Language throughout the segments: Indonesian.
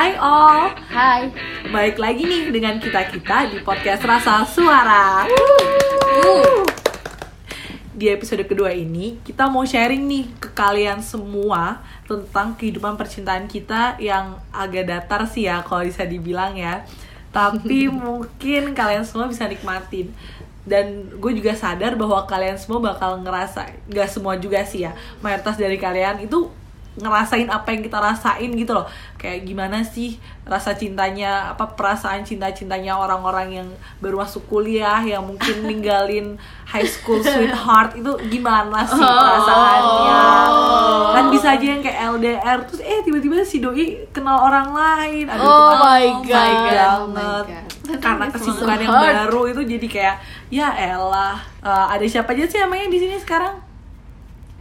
Hai all, Hai. balik lagi nih dengan kita-kita di podcast Rasa Suara. Di episode kedua ini, kita mau sharing nih ke kalian semua tentang kehidupan percintaan kita yang agak datar sih ya, kalau bisa dibilang ya. Tapi mungkin kalian semua bisa nikmatin. Dan gue juga sadar bahwa kalian semua bakal ngerasa, gak semua juga sih ya, mayoritas dari kalian itu ngerasain apa yang kita rasain gitu loh. Kayak gimana sih rasa cintanya apa perasaan cinta cintanya orang-orang yang baru masuk kuliah yang mungkin ninggalin high school sweetheart itu gimana sih perasaannya? Kan bisa aja yang kayak LDR terus eh tiba-tiba si doi kenal orang lain. Aduh Oh my God. banget Oh my God. karena kesibukan yang baru itu jadi kayak ya elah Eh, ada siapa aja sih emangnya di sini sekarang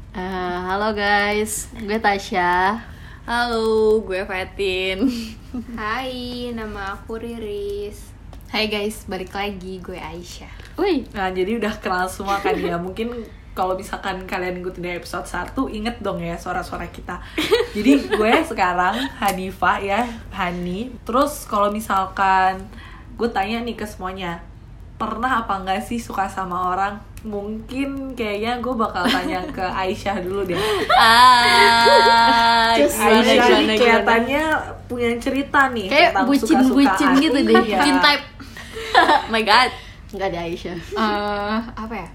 Eh, halo guys, gue Tasya. Halo, gue Fatin. Hai, nama aku Riris. Hai guys, balik lagi gue Aisyah. Wih, Nah, jadi udah kenal semua kan ya. Mungkin kalau misalkan kalian ngikutin episode 1, inget dong ya suara-suara kita. Jadi gue sekarang Hanifa ya, Hani. Terus kalau misalkan gue tanya nih ke semuanya, pernah apa enggak sih suka sama orang? Mungkin kayaknya gue bakal tanya ke Aisyah dulu deh. Ah, Aisyah gimana? kelihatannya punya cerita nih kayak tentang bucin-bucin suka-sukaan. gitu deh. Iya. Bucin type. My God. Enggak ada Aisyah. Eh, apa ya?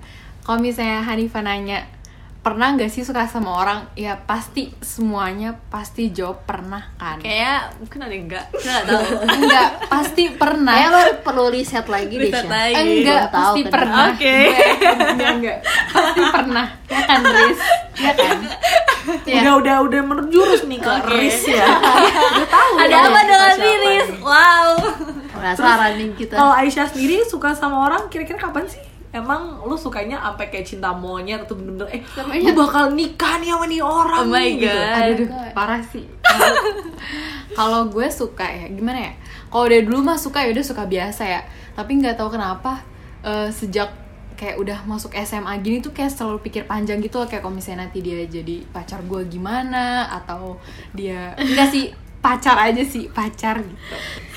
Kalau misalnya Hanifah nanya, pernah nggak sih suka sama orang? Ya pasti semuanya pasti jawab pernah kan. Kayak mungkin ada yang enggak, kita nggak tahu. enggak, pasti pernah. Kayak lo perlu riset lagi deh, lagi. enggak, tahu pasti kan. pernah. Oke. Enggak, enggak. Pasti pernah. Ya kan, Riz? Ya kan? Ya. Udah udah udah menjurus nih ke Oke. Riz ya. Udah tahu. Ada ya apa dengan nih. Wow. Penasaran nih kita. Kalau Aisyah sendiri suka sama orang kira-kira kapan sih? Emang lu sukanya sampai kayak cinta monyet atau bener-bener eh lu bakal nikah nih sama nih orang Oh my nih, gitu. God. Aduh, parah sih. Kalau gue suka ya, gimana ya? Kalau dari dulu mah suka ya udah suka biasa ya. Tapi nggak tahu kenapa eh, sejak kayak udah masuk SMA gini tuh kayak selalu pikir panjang gitu loh kayak kalau misalnya nanti dia jadi pacar gue gimana atau dia enggak sih pacar aja sih pacar gitu.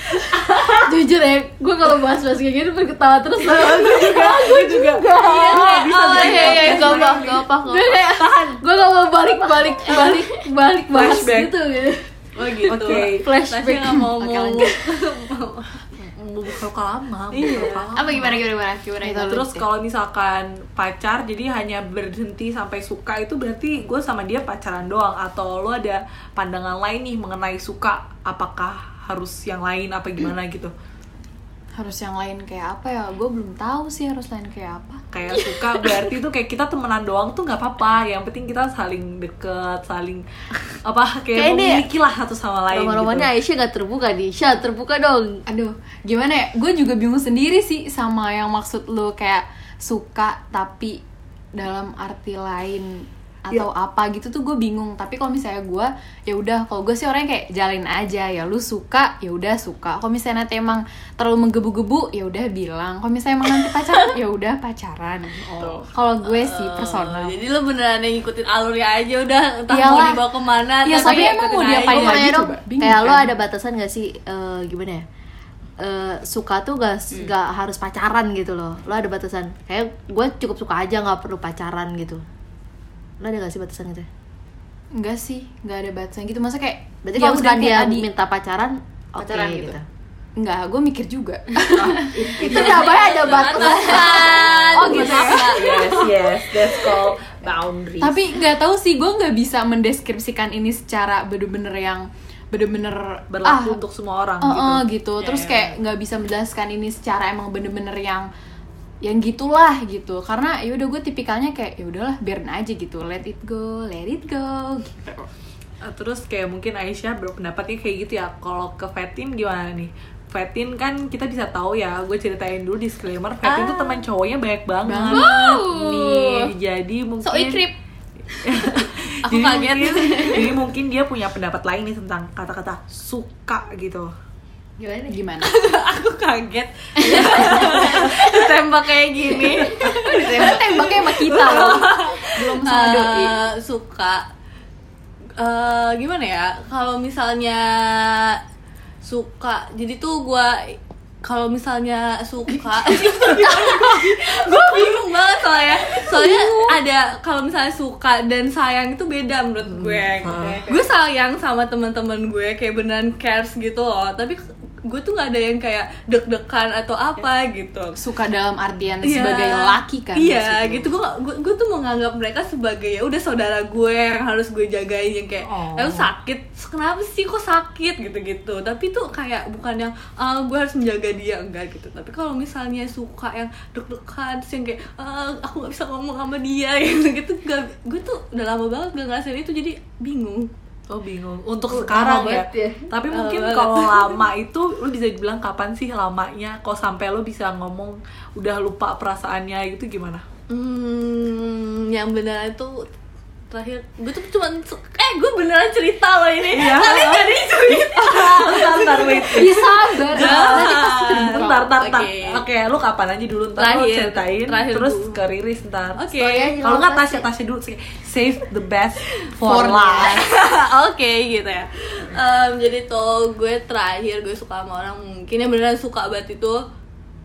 Jujur ya, gue kalau bahas-bahas kayak gini berketawa terus. Gue juga, gue juga. Iya, Oh iya iya, podcast gak apa, gak apa, gue kayak gue gak mau balik balik balik balik bahas Flashback. gitu gitu. Oh gitu. Oke. Flashback. Nggak mau mau. Lanjut. Mau buka luka lama, Iya. buka luka lama. Apa gimana gimana gimana gimana itu? Terus kalau misalkan pacar jadi hanya berhenti sampai suka itu berarti gue sama dia pacaran doang atau lo ada pandangan lain nih mengenai suka apakah harus yang lain apa gimana gitu harus yang lain kayak apa ya? Gue belum tahu sih harus lain kayak apa. kayak suka berarti tuh kayak kita temenan doang tuh nggak apa-apa yang penting kita saling deket saling apa kayak Kayak ini- memiliki lah satu sama lain Roman-romannya gitu. Aisyah gak terbuka nih. Syah terbuka dong. Aduh, gimana ya? Gue juga bingung sendiri sih sama yang maksud lo kayak suka tapi dalam arti lain atau apa gitu tuh gue bingung. Tapi kalau misalnya gue ya udah, kalau gue sih orangnya kayak jalin aja ya. Lu suka ya udah suka. Kalau misalnya nanti emang terlalu menggebu-gebu ya udah bilang. Kalau misalnya emang nanti pacaran ya udah pacaran gitu. Kalau gue sih personal. Oh, Jadi lu beneran yang ngikutin alurnya aja udah entah mau Iyalah. dibawa ke mana Iya, tapi emang mau aja. Gue mau lagi dong, coba? Bingung kayak lo kan? ada batasan gak sih eh, gimana ya? Eh, suka tuh gak, gak harus pacaran gitu loh Lo ada batasan Kayak gue cukup suka aja gak perlu pacaran gitu Lo ada gak sih batasan gitu? Enggak sih, enggak ada batasan gitu. Masa kayak Berarti ya kalau udah dia tadi. minta pacaran Oke Pacaran gitu, gitu. Enggak, gue mikir juga. Itu namanya ada batasan Oh gitu ya. yes yes that's called boundaries Tapi nggak tahu sih, gue nggak bisa mendeskripsikan ini secara bener-bener yang bener-bener berlaku ah, untuk semua orang eh, gitu eh, gitu. Ya, Terus ya. kayak nggak bisa menjelaskan ini secara emang bener-bener yang yang gitulah gitu. Karena ya udah gue tipikalnya kayak ya udahlah biarin aja gitu, let it go, let it go gitu. Uh, terus kayak mungkin Aisyah berpendapatnya kayak gitu ya kalau ke Fatin gimana nih Fatin kan kita bisa tahu ya gue ceritain dulu disclaimer Fatin tuh teman cowoknya banyak banget Banget. nih jadi mungkin So ikrip. Aku jadi kaget. mungkin, jadi mungkin dia punya pendapat lain nih tentang kata-kata suka gitu Gimana? Gimana? Aku kaget. Tembak kayak gini. Tembaknya sama kita loh. Belum sama doi. Eh, suka eh gimana ya kalau misalnya suka jadi tuh gue kalau misalnya suka gue bingung banget soalnya soalnya ada kalau misalnya suka dan sayang itu beda menurut gue gue sayang sama teman-teman gue kayak beneran cares gitu loh tapi gue tuh nggak ada yang kayak deg-degan atau apa gitu. Suka dalam artian Iya. sebagai laki kan iya gitu. Gue, gue tuh menganggap mereka sebagai ya udah saudara gue yang harus gue jagain yang kayak Oh. "Eh, lu sakit? Kenapa sih kok sakit? gitu gitu tapi tuh kayak bukan yang ah gue harus menjaga dia. Enggak gitu. Tapi kalau misalnya suka yang deg-degan yang kayak ah, aku nggak bisa ngomong sama dia gitu gitu gak, gue tuh udah lama banget gak ngerasain itu. Jadi bingung Oh bingung untuk sekarang ya. ya. Tapi Lama mungkin kalau lama itu lu bisa dibilang kapan sih lamanya? Kok sampai lu bisa ngomong udah lupa perasaannya gitu gimana? Hmm, yang benar itu terakhir gue tuh cuma eh gue beneran cerita loh ini Iya. kalian gak ada cerita Bentar, bentar, wait. Ih, sabar Bentar, bentar, bentar. Oke. Lu kapan aja dulu ntar lu Terakhir, ceritain terakhir terus dulu. ke Riris ntar. Oke. Story aja Kalau nggak Tasya. Tasya dulu sih. Save the best for, For last. Oke gitu ya. Em, jadi tuh gue terakhir gue suka sama orang mungkin yang beneran suka banget itu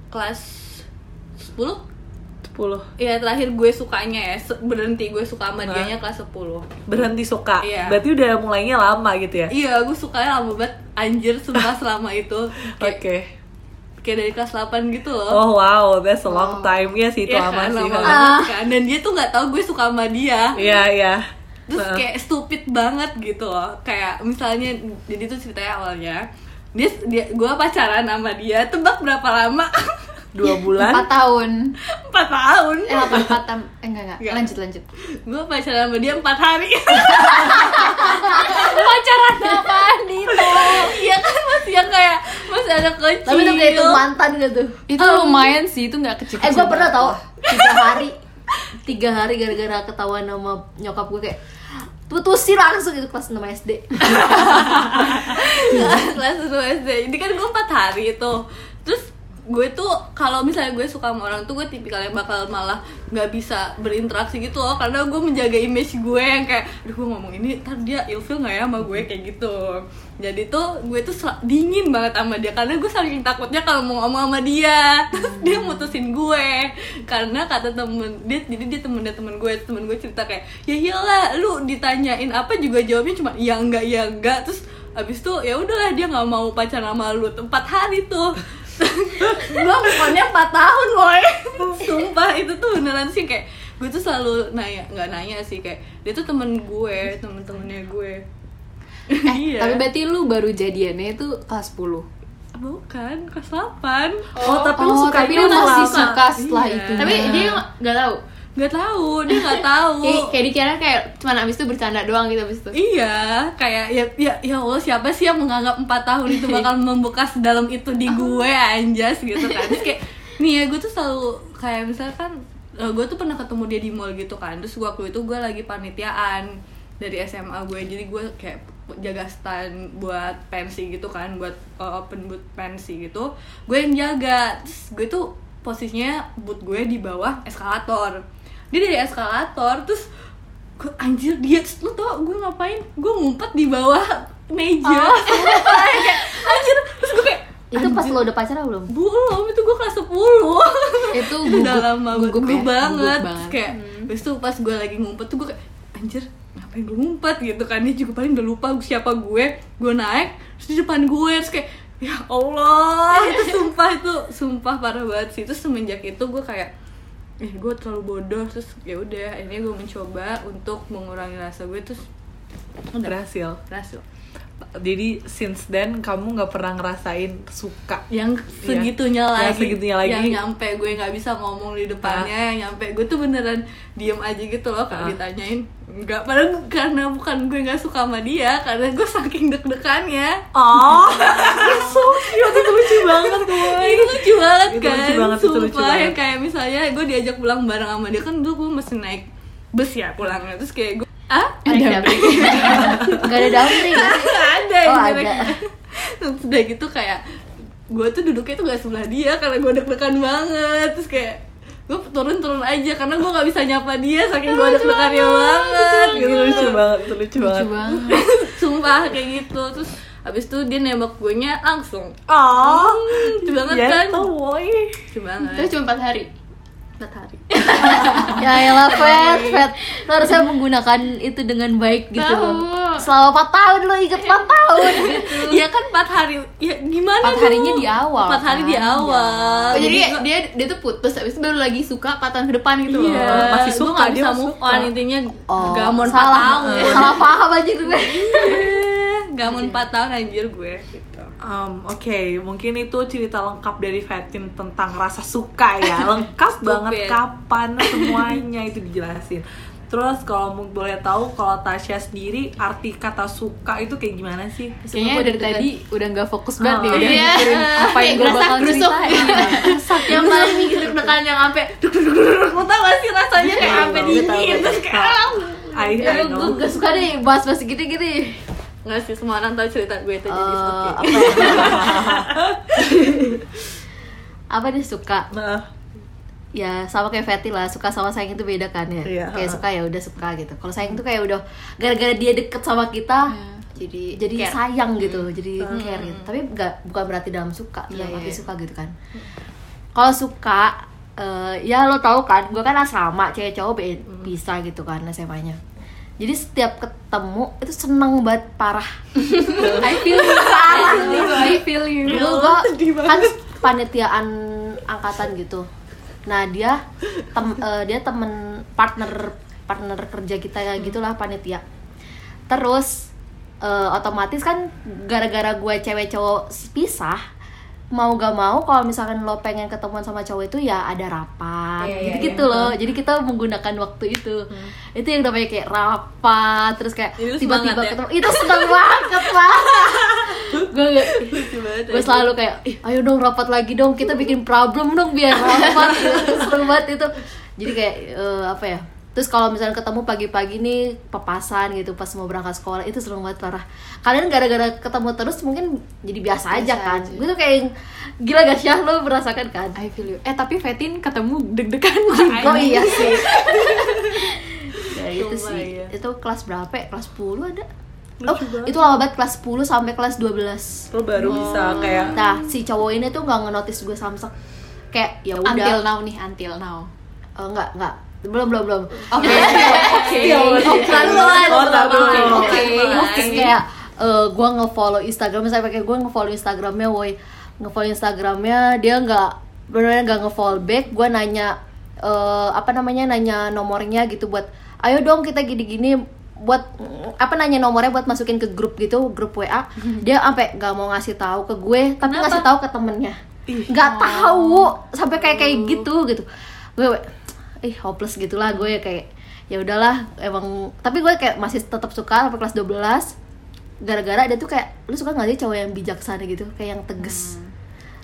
kelas 10 10. Iya terakhir gue sukanya ya berhenti gue suka sama Hah? dianya kelas 10 Berhenti suka. Iya. Berarti udah mulainya lama gitu ya. Iya gue sukanya lama banget anjir sumpah selama itu Oke. kayak, kayak dari kelas 8 gitu loh Oh wow, that's a long time ya sih itu Iya lama kan, sih. banget kan dan dia tuh nggak tahu gue suka sama dia Iya, iya. terus Heeh. kayak stupid banget gitu loh kayak misalnya jadi tuh ceritanya awalnya dia dia gue pacaran sama dia tebak berapa lama dua bulan. empat tahun empat tahun? Eh delapan empat tahun eh enggak enggak. Enggak. lanjut lanjut. Gue pacaran sama dia empat hari. Pacaran apaan itu iya kan masih yang kayak masih ada kecil. Tapi tuh kayak itu mantan gitu. Itu lumayan sih itu nggak kecil eh gue pernah tau tiga hari. Tiga hari gara-gara ketahuan sama nyokap gue kayak putusin langsung itu kelas 6 SD kelas 1 SD ini kan gue empat hari itu. Terus gue tuh kalau misalnya gue suka sama orang tuh gue tipikal yang bakal malah nggak bisa berinteraksi gitu loh. Karena gue menjaga image gue yang kayak aduh gue ngomong ini ntar dia ilfil nggak ya sama gue? Kayak gitu. Jadi tuh gue tuh dingin banget sama dia. Karena gue saking takutnya kalau mau ngomong sama dia terus dia mutusin gue. Karena kata temen dia jadi dia temennya temen gue temen gue cerita kayak ya iyalah lu ditanyain apa juga jawabnya cuma ya enggak ya enggak. Terus abis itu ya udahlah dia nggak mau pacaran sama lu. Empat hari tuh gue pokoknya 4 tahun boy. Sumpah itu tuh beneran sih kayak gue tuh selalu nanya nggak nanya sih kayak dia tuh temen gue temen-temennya gue. Eh iya. tapi berarti lu baru jadiannya itu kelas 10 bukan kelas 8 Oh, tapi lu oh, suka tapi lu masih suka setelah Iya. itu. Tapi dia nggak tahu nggak tahu dia nggak tahu Kayak, kayak dikira kayak cuma abis itu bercanda doang gitu abis itu Iya, kayak ya ya ya Allah siapa sih yang menganggap empat tahun itu bakal membekas dalam itu di gue anjas gitu kan. Terus kayak nih ya gue tuh selalu kayak misalkan eh, gue tuh pernah ketemu dia di mall gitu kan. Terus waktu itu gue lagi panitiaan dari SMA gue. Jadi gue kayak jaga stand buat pensi gitu kan, buat eh, open boot pensi gitu. Gue yang jaga. Terus gue tuh posisinya boot gue di bawah eskalator. Dia dari eskalator terus gue anjir dia terus lu tau gue ngapain? Gue ngumpet di bawah meja. Sumpah, kayak, anjir terus gue kayak itu pas lo udah pacaran belum? Belum itu gue kelas 10 Itu udah gugup- lama banget. gugup gugup ya, banget. gugup Terus banget. kayak terus tuh pas gue lagi ngumpet tuh gue kayak anjir ngapain gue ngumpet gitu kan? Dia juga paling udah lupa siapa gue. Gue naik terus di depan gue terus kayak ya Allah itu sumpah itu sumpah parah banget sih. Terus semenjak itu gue kayak eh gue terlalu bodoh. Terus ya udah akhirnya gue mencoba untuk mengurangi rasa gue terus udah. Berhasil. berhasil Jadi since then kamu nggak pernah ngerasain suka. yang segitunya Yang lagi segitunya lagi. yang nyampe gue nggak bisa ngomong di depannya yang nyampe gue tuh beneran diem aja gitu loh kalau Ah. ditanyain nggak padahal karena bukan gue nggak suka sama dia karena gue saking deg-degannya Oh, so cute itu lucu banget boy. itu lucu banget Itu kan lucu banget, itu lucu sumpah banget. yang kayak misalnya gue diajak pulang bareng sama dia kan dulu gue masih naik bus ya pulangnya terus kayak gue ah ada. nggak ada dumpling nggak sih? Nggak ada Oh, ada. udah gitu kayak gue tuh duduknya tuh gak sebelah dia karena gue deg-degan banget. Terus kayak gue turun-turun aja karena gue gak bisa nyapa dia saking gue deg-degannya banget. Itu lucu banget, itu lucu lucu banget. sumpah kayak gitu. Terus habis itu dia nembak gue nya langsung. Oh, lucu banget yes, kan? lucu banget. Terus cuma 4 hari. Empat hari ya elah Fet, Fet Lo harusnya menggunakan itu dengan baik gitu Tahu. loh Selama 4 tahun lo inget 4 tahun. Gitu. Ya kan empat hari. Ya gimana 4 harinya di awal, empat hari kan? di awal. Oh, jadi gua- dia dia tuh putus habis itu baru lagi suka 4 tahun ke depan gitu Iya, loh. masih suka, nggak dia bisa move suka. on intinya Oh, gak mau 4 salah, tahun. Salah paham aja gue. Gak mau 4 tahun anjir gue. gitu Um, Oke, mungkin itu cerita lengkap dari Fatin tentang rasa suka ya. Lengkap banget kapan semuanya itu dijelasin. Terus kalau mau boleh tahu kalau Tasya sendiri arti kata suka itu kayak gimana sih? Kayaknya dari tadi udah nggak fokus banget nih Oh, udah iya. apa yang gue bakal ceritain. yang paling mikir deg-degan yang sampai duk. Lo tau gak sih rasanya kayak sampai Tahu, tahu, dingin terus kayak "Ah." Ya, know. gue gak suka deh bahas-bahas gini-gini nggak sih semua orang tahu cerita gue itu jadi Eh, seperti apa itu. ya? apa dia suka? Nah, ya sama kayak Fatty lah suka sama sayang itu beda kan ya? Iya, kayak suka ya udah suka gitu. Kalau sayang tuh kayak udah gara-gara dia deket sama kita Jadi jadi care. sayang gitu jadi care gitu. Tapi nggak bukan berarti dalam suka Iya, dalam iya, arti iya. suka gitu kan. Kalau suka eh, ya lo tau kan gue kan asrama cewek cowok be- bisa gitu kan SMA-nya jadi setiap ketemu itu seneng banget parah. I feel you parah. I feel you. Dulu gua kan panitiaan angkatan gitu. Nah dia tem eh, dia temen partner partner kerja kita ya gitulah panitia. Terus eh, otomatis kan gara-gara gue cewek cowok pisah mau gak mau kalau misalkan lo pengen ketemuan sama cowok itu ya ada rapat. Iya, iya, gitu gitu loh. Jadi kita menggunakan waktu itu. Itu yang namanya kayak rapat terus kayak Itu tiba-tiba ya? ketemu. Itu seneng banget lah gue gue selalu kayak Ih, ayo dong rapat lagi dong. Kita bikin problem dong biar rapat. Gitu. seru banget itu. Jadi kayak eh, apa ya terus kalau misalnya ketemu pagi-pagi nih papasan gitu pas mau berangkat sekolah itu seru banget parah. Kalian gara-gara ketemu terus mungkin jadi biasa, aja Biasa kan? aja. gue tuh kayak gila gak sih lo merasakan kan? I feel you. Eh tapi Fatin ketemu deg-degan juga oh iya sih. Ya itu sih. ya. itu kelas berapa ya? Kelas 10 ada? Oh, itu lama banget kelas 10 sampai kelas 12 lo baru bisa kayak Nah, si cowok ini tuh nggak ngenotis gue samsek. Kayak ya udah. until now nih until now. Eh, nggak, nggak. Belum, belum, belum. oke Oke. Oh. Oh, tak dulu. Oke. Pelan-pelan. Terus kayak eh, gue nge-follow Instagram saya pakai gue nge-follow Instagramnya woi nge-follow Instagramnya dia nggak benar nggak nge-follow back gue nanya eh, apa namanya nanya nomornya gitu buat ayo dong kita gini-gini buat mm, apa nanya nomornya buat masukin ke grup gitu grup WA dia sampai nggak mau ngasih tahu ke gue tapi ngasih tahu ke temennya nggak tahu sampai kayak kayak gitu gitu gue ih hopeless gitulah. Gue kayak ya udahlah emang tapi gue kayak masih tetap suka sampai kelas 12 gara-gara dia tuh kayak lu suka nggak sih cowok yang bijaksana gitu? Kayak yang tegas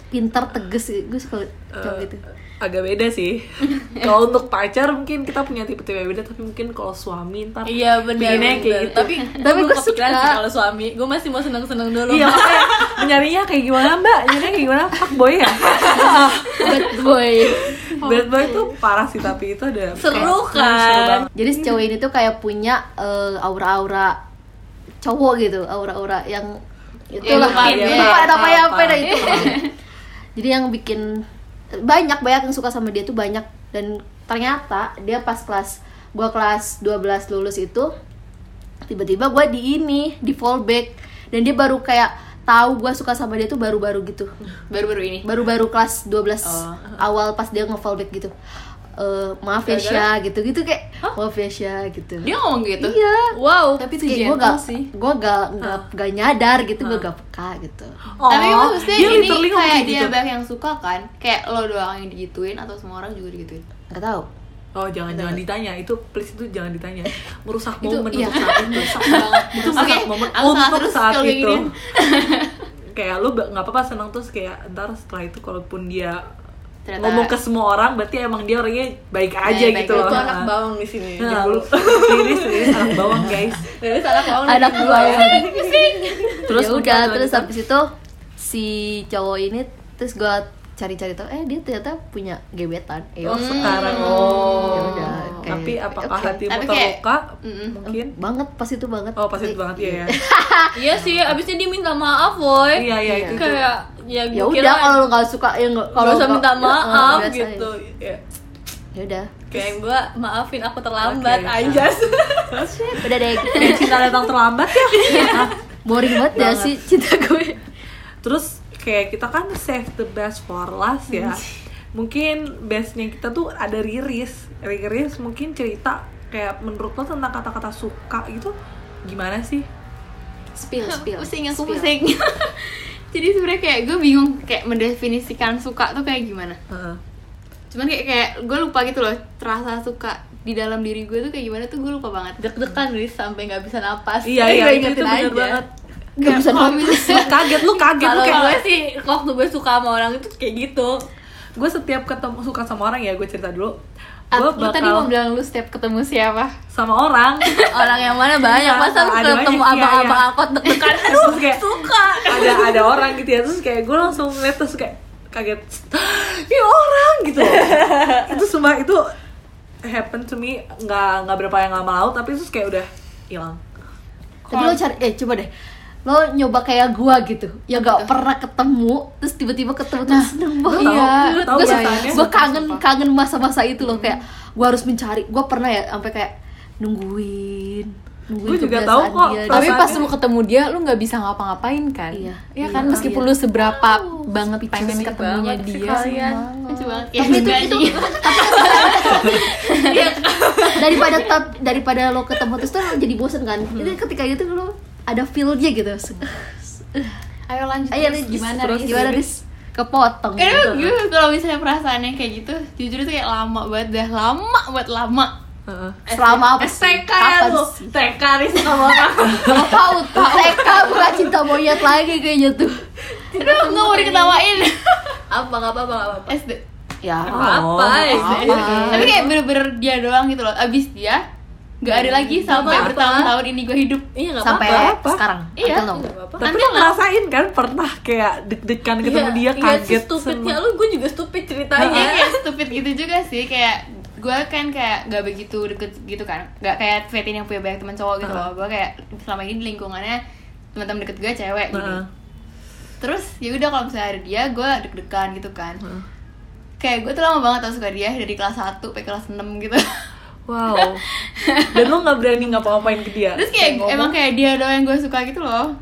pintar tegas gue suka cowok Eh, gitu agak beda sih kalau untuk pacar mungkin kita punya tipe-tipe beda tapi mungkin kalau suami ntar Iya benar. Kayak gitu. Tapi Tapi gue suka. sih kalau suami. Gue masih mau seneng-seneng dulu. iya makanya nyarinya kayak gimana mbak nyarinya kayak gimana fuck boy ya bad boy bad boy tuh parah sih tapi itu ada Seru kayak- kan? seru jadi si cowok ini tuh kayak punya eh, aura-aura cowok gitu aura-aura yang itulah lupa, ya. lupa namanya Apa? apa dah itu jadi yang bikin banyak banyak yang suka sama dia tuh banyak. Dan ternyata dia pas kelas gua kelas 12 lulus itu tiba-tiba gua di ini di fallback. Dan dia baru kayak tahu gua suka sama dia tuh baru-baru gitu. Baru-baru ini? Baru-baru kelas 12 Oh. awal pas dia nge-fallback gitu Eh, maaf ya Sya gitu gitu kayak maaf ya Sya gitu. Dia ngomong gitu? Iya. Wow. tapi itu kayak gue gak sih. gue gak, gak, gak nyadar gitu gue gak peka gitu. Oh, tapi maksudnya dia ini kayak dia gitu. banyak yang suka kan? Kayak lo doang yang digituin atau semua orang juga digituin? Nggak tahu. Oh jangan jangan ditanya. Itu please itu jangan ditanya. Merusak Itu, momen iya. untuk saat itu Rusak banget. itu Oke, merusak momen aku salah untuk saat itu. kayak lu nggak apa-apa senang terus kayak ntar setelah itu kalaupun dia Ternyata- ngomong ke semua orang berarti emang dia orangnya baik aja baik gitu aja. loh. Itu anak bawang di sini. Nah, lu liris liris anak bawang guys. Dari anak bawang. anak gue Terus ya udah terus habis itu si cowok ini terus gue cari-cari tahu eh dia ternyata punya gebetan eh Oh, sekarang oh. Ya udah, kayak, Tapi apakah oke. hatimu Tapi kayak- terluka? Mungkin. banget pas itu banget Oh, pas itu banget ya ya. iya sih abisnya dia minta maaf boy Iya, iya itu. kayak ya ya udah kalau lu nggak suka ya nggak kalau usah nggak- minta ya, maaf gitu. Ya. ya udah kayak gue maafin aku terlambat Oke. anjas udah deh Kayak cinta datang terlambat ya. boring banget ya sih cinta gue Terus kayak kita kan save the best for last ya. Mungkin bestnya kita tuh ada Riris. Riris mungkin cerita kayak menurut lo tentang kata-kata suka gitu gimana sih? spill spill pusing aku spill. pusing jadi sebenarnya kayak gue bingung kayak mendefinisikan suka tuh kayak gimana Heeh. cuman kayak kayak gue lupa gitu loh terasa suka di dalam diri gue tuh kayak gimana tuh gue lupa banget deg-degan nih sampai nggak bisa napas Iya iya itu, itu ingetin bener aja. banget. Gak bisa. Lu kaget lu kaget lu kayak gue sih waktu gue suka sama orang itu kayak gitu. Gue setiap ketemu suka sama orang ya gue cerita dulu. Gue lu tadi mau bakal bilang lu setiap ketemu siapa? Sama orang. Orang yang mana banyak Iya, masa lu ketemu iya, abang-abang iya. angkot deg-degan? Terus kayak suka. ada ada orang gitu ya terus kayak gue langsung ngeliat terus kayak kaget ini orang gitu. Itu semua itu happen to me nggak nggak berapa yang lama lalu tapi terus kayak udah hilang. Tapi lo cari eh coba deh lo nyoba kayak gua gitu yang gak pernah ketemu terus tiba-tiba ketemu terus seneng banget iya gue perasaannya? gue kangen kangen masa-masa itu loh kayak gua harus mencari gua pernah ya sampai kayak nungguin nungguin Gua juga tahu kok, dia. Tapi pas lu ketemu dia lu nggak bisa ngapa-ngapain kan? Iya. Iya kan Iya. meskipun Iya. lu seberapa banget speechless pengen banget ketemunya sih dia. kalian. Banget kayak tapi itu itu sih. daripada daripada lo ketemu terus tuh lo jadi bosen kan itu ketika itu lo ada feelnya gitu ayo lanjut ayo. Riz, gimana terus gimana Riz kepotong Karena gitu. gue kalau misalnya perasaannya kayak gitu, jujur itu kayak lama banget dah, lama buat lama. Heeh. selama apa sih? STK ya Kapan lu? TK nih sama orang. Tahu tahu TK bukan cinta monyet lagi kayaknya tuh. Aduh, nggak mau diketawain. apa nggak apa apa nggak apa SD. Ya. Oh, Apa? SD. apa. Tapi kayak bener-bener dia doang gitu loh. Abis dia, nggak ada lagi sampai bertahun-tahun ini gue hidup. iya nggak Sampai apa-apa. sekarang. Iya. Nggak apa-apa tapi Nanti lo ngerasain kan pernah kayak deg-degan ketemu dia kaget stupidnya seneng. lu gue juga stupid ceritanya Iya kayak stupid gitu juga sih kayak gue kan kayak gak begitu deket gitu kan gak kayak Fatin yang punya banyak teman cowok gitu loh gue kayak selama ini di lingkungannya teman-teman deket gue cewek gini Heeh. terus ya udah kalau misalnya ada dia gue deg-degan gitu kan Heeh. kayak gue tuh lama banget tau suka dia dari kelas 1 sampai kelas 6 gitu wow dan lo nggak berani ngapa-ngapain ke dia terus kayak ngomong, emang kayak dia doang yang gue suka gitu loh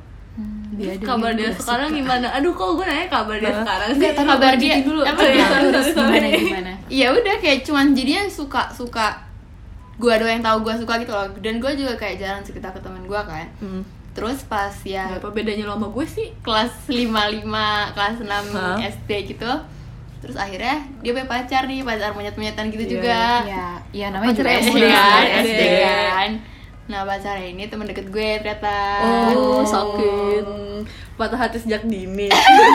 Dia ada kabar dia sekarang suka. gimana aduh kok gue nanya kabar dia sekarang sih Enggak, kabar dia dulu. apa Sorry, ya? sorry, sorry, sorry. Gimana gimana? ya udah kayak cuman jadinya suka suka gue doang yang tahu gue suka gitu loh dan gue juga kayak jarang cerita ke temen gue kan Hmm. terus pas ya apa bedanya lo sama gue sih kelas 55 kelas 6 Hah? SD gitu terus akhirnya dia punya pacar nih pacar monyet-monyetan gitu Iya, juga. Iya, iya namanya Pacar juga SD kan SD. SD kan. Nah pacarnya ini temen deket gue ternyata. Oh, sakit. Hmm, patah hati sejak dini.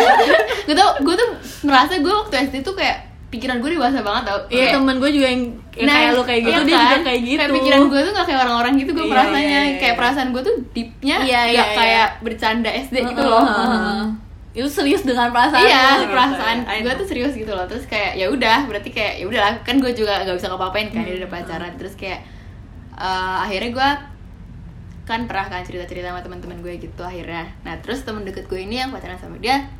Gue tuh gue tuh ngerasa gue waktu SD tuh kayak pikiran gue dewasa banget tau. Iya. Kayak- temen gue juga yang, yang Nah, kayak lo kayak gitu iya dia kan? juga kayak gitu. Kayak pikiran gue tuh gak kayak orang-orang gitu gue Iya, perasaannya. iya, iya. Kayak perasaan gue tuh deepnya Iya, gak iya, kayak bercanda SD gitu loh. Heeh. Itu serius dengan perasaan Iya, lo, perasaan. I gue know. tuh serius gitu loh. Terus kayak ya udah berarti kayak ya udahlah. Kan gue juga gak bisa ngapa-ngapain kan dia udah pacaran. Terus kayak eh, akhirnya gue kan pernah kan cerita-cerita sama teman-teman gue gitu akhirnya. Nah terus temen deket gue ini yang pacaran sama dia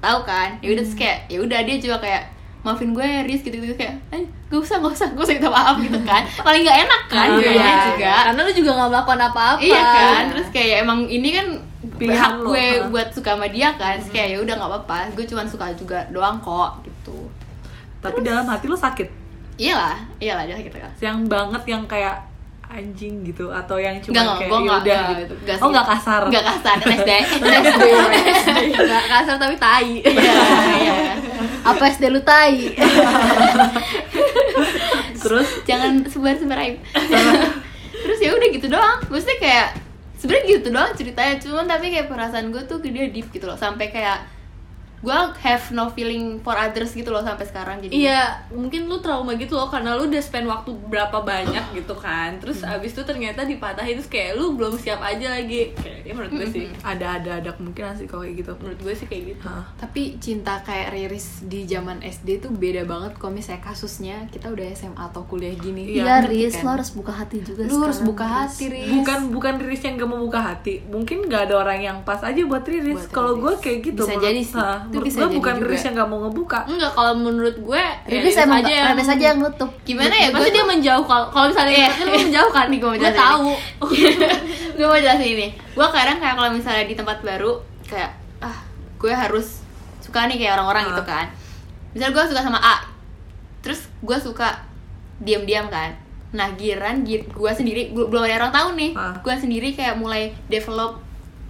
tahu kan? Ya udah terus kayak ya udah dia juga kayak maafin gue ya Riz gitu gitu kayak eh gak usah gak usah gak usah minta maaf gitu kan. Paling gak enak kan Iya, gue juga. Karena lu juga gak melakukan apa-apa. Iya kan? Terus kayak ya emang ini kan Pilihan hak lo, gue buat suka sama dia kan terus kayak ya udah nggak apa-apa. Gue cuma suka juga doang kok gitu. Tapi dalam hati lo sakit? Iyalah iyalah dia gitu kan yang banget yang kayak anjing gitu atau yang cuma enggak, kayak gue ya enggak, udah enggak, gitu? enggak oh sih. nggak kasar? Enggak kasar, kan SD Gak kasar tapi tai. Iya, iya. Apa SD lu tai? terus? Jangan sebar-sebar aib. Terus ya udah gitu doang. Maksudnya kayak sebenarnya gitu doang ceritanya Cuman tapi kayak perasaan gue tuh dia deep gitu loh. Sampai kayak gue have no feeling for others gitu loh sampai sekarang jadi Iya, mungkin lu trauma gitu loh karena lu udah spend waktu berapa banyak gitu kan. Terus abis itu ternyata dipatahin terus kayak lu belum siap aja lagi. Kayak ya menurut gue sih. ada ada ada kemungkinan sih kalau kayak gitu Menurut gue sih kayak gitu. Hah. Tapi cinta kayak Riris di zaman SD tuh beda banget kalau misalnya kasusnya kita udah SMA atau kuliah gini. Iya, ngerti Riz, kan? lo harus buka hati juga Lu harus buka hati, Riz. bukan bukan Riris yang gak mau buka hati mungkin nggak ada orang yang pas aja buat Riris kalau Riris. gue kayak gitu Bisa menurut- jadi sih. Itu menurut bisa gue bukan juga. Riris yang gak mau ngebuka Enggak, kalau menurut gue ya Riris emang aja yang Riris aja yang nutup gimana ya pasti dia menjauh kalau kalau misalnya Iya. yeah. lu menjauh kan Nih, gua mau gue jelasin tahu gue mau jelasin ini gue kadang kayak kalau misalnya di tempat baru kayak ah gue harus suka nih kayak orang-orang Ah. gitu kan misalnya gue suka sama A terus gue suka diam-diam kan nah giran gue sendiri gua- belum ada orang tahu nih Ah. gue sendiri kayak mulai develop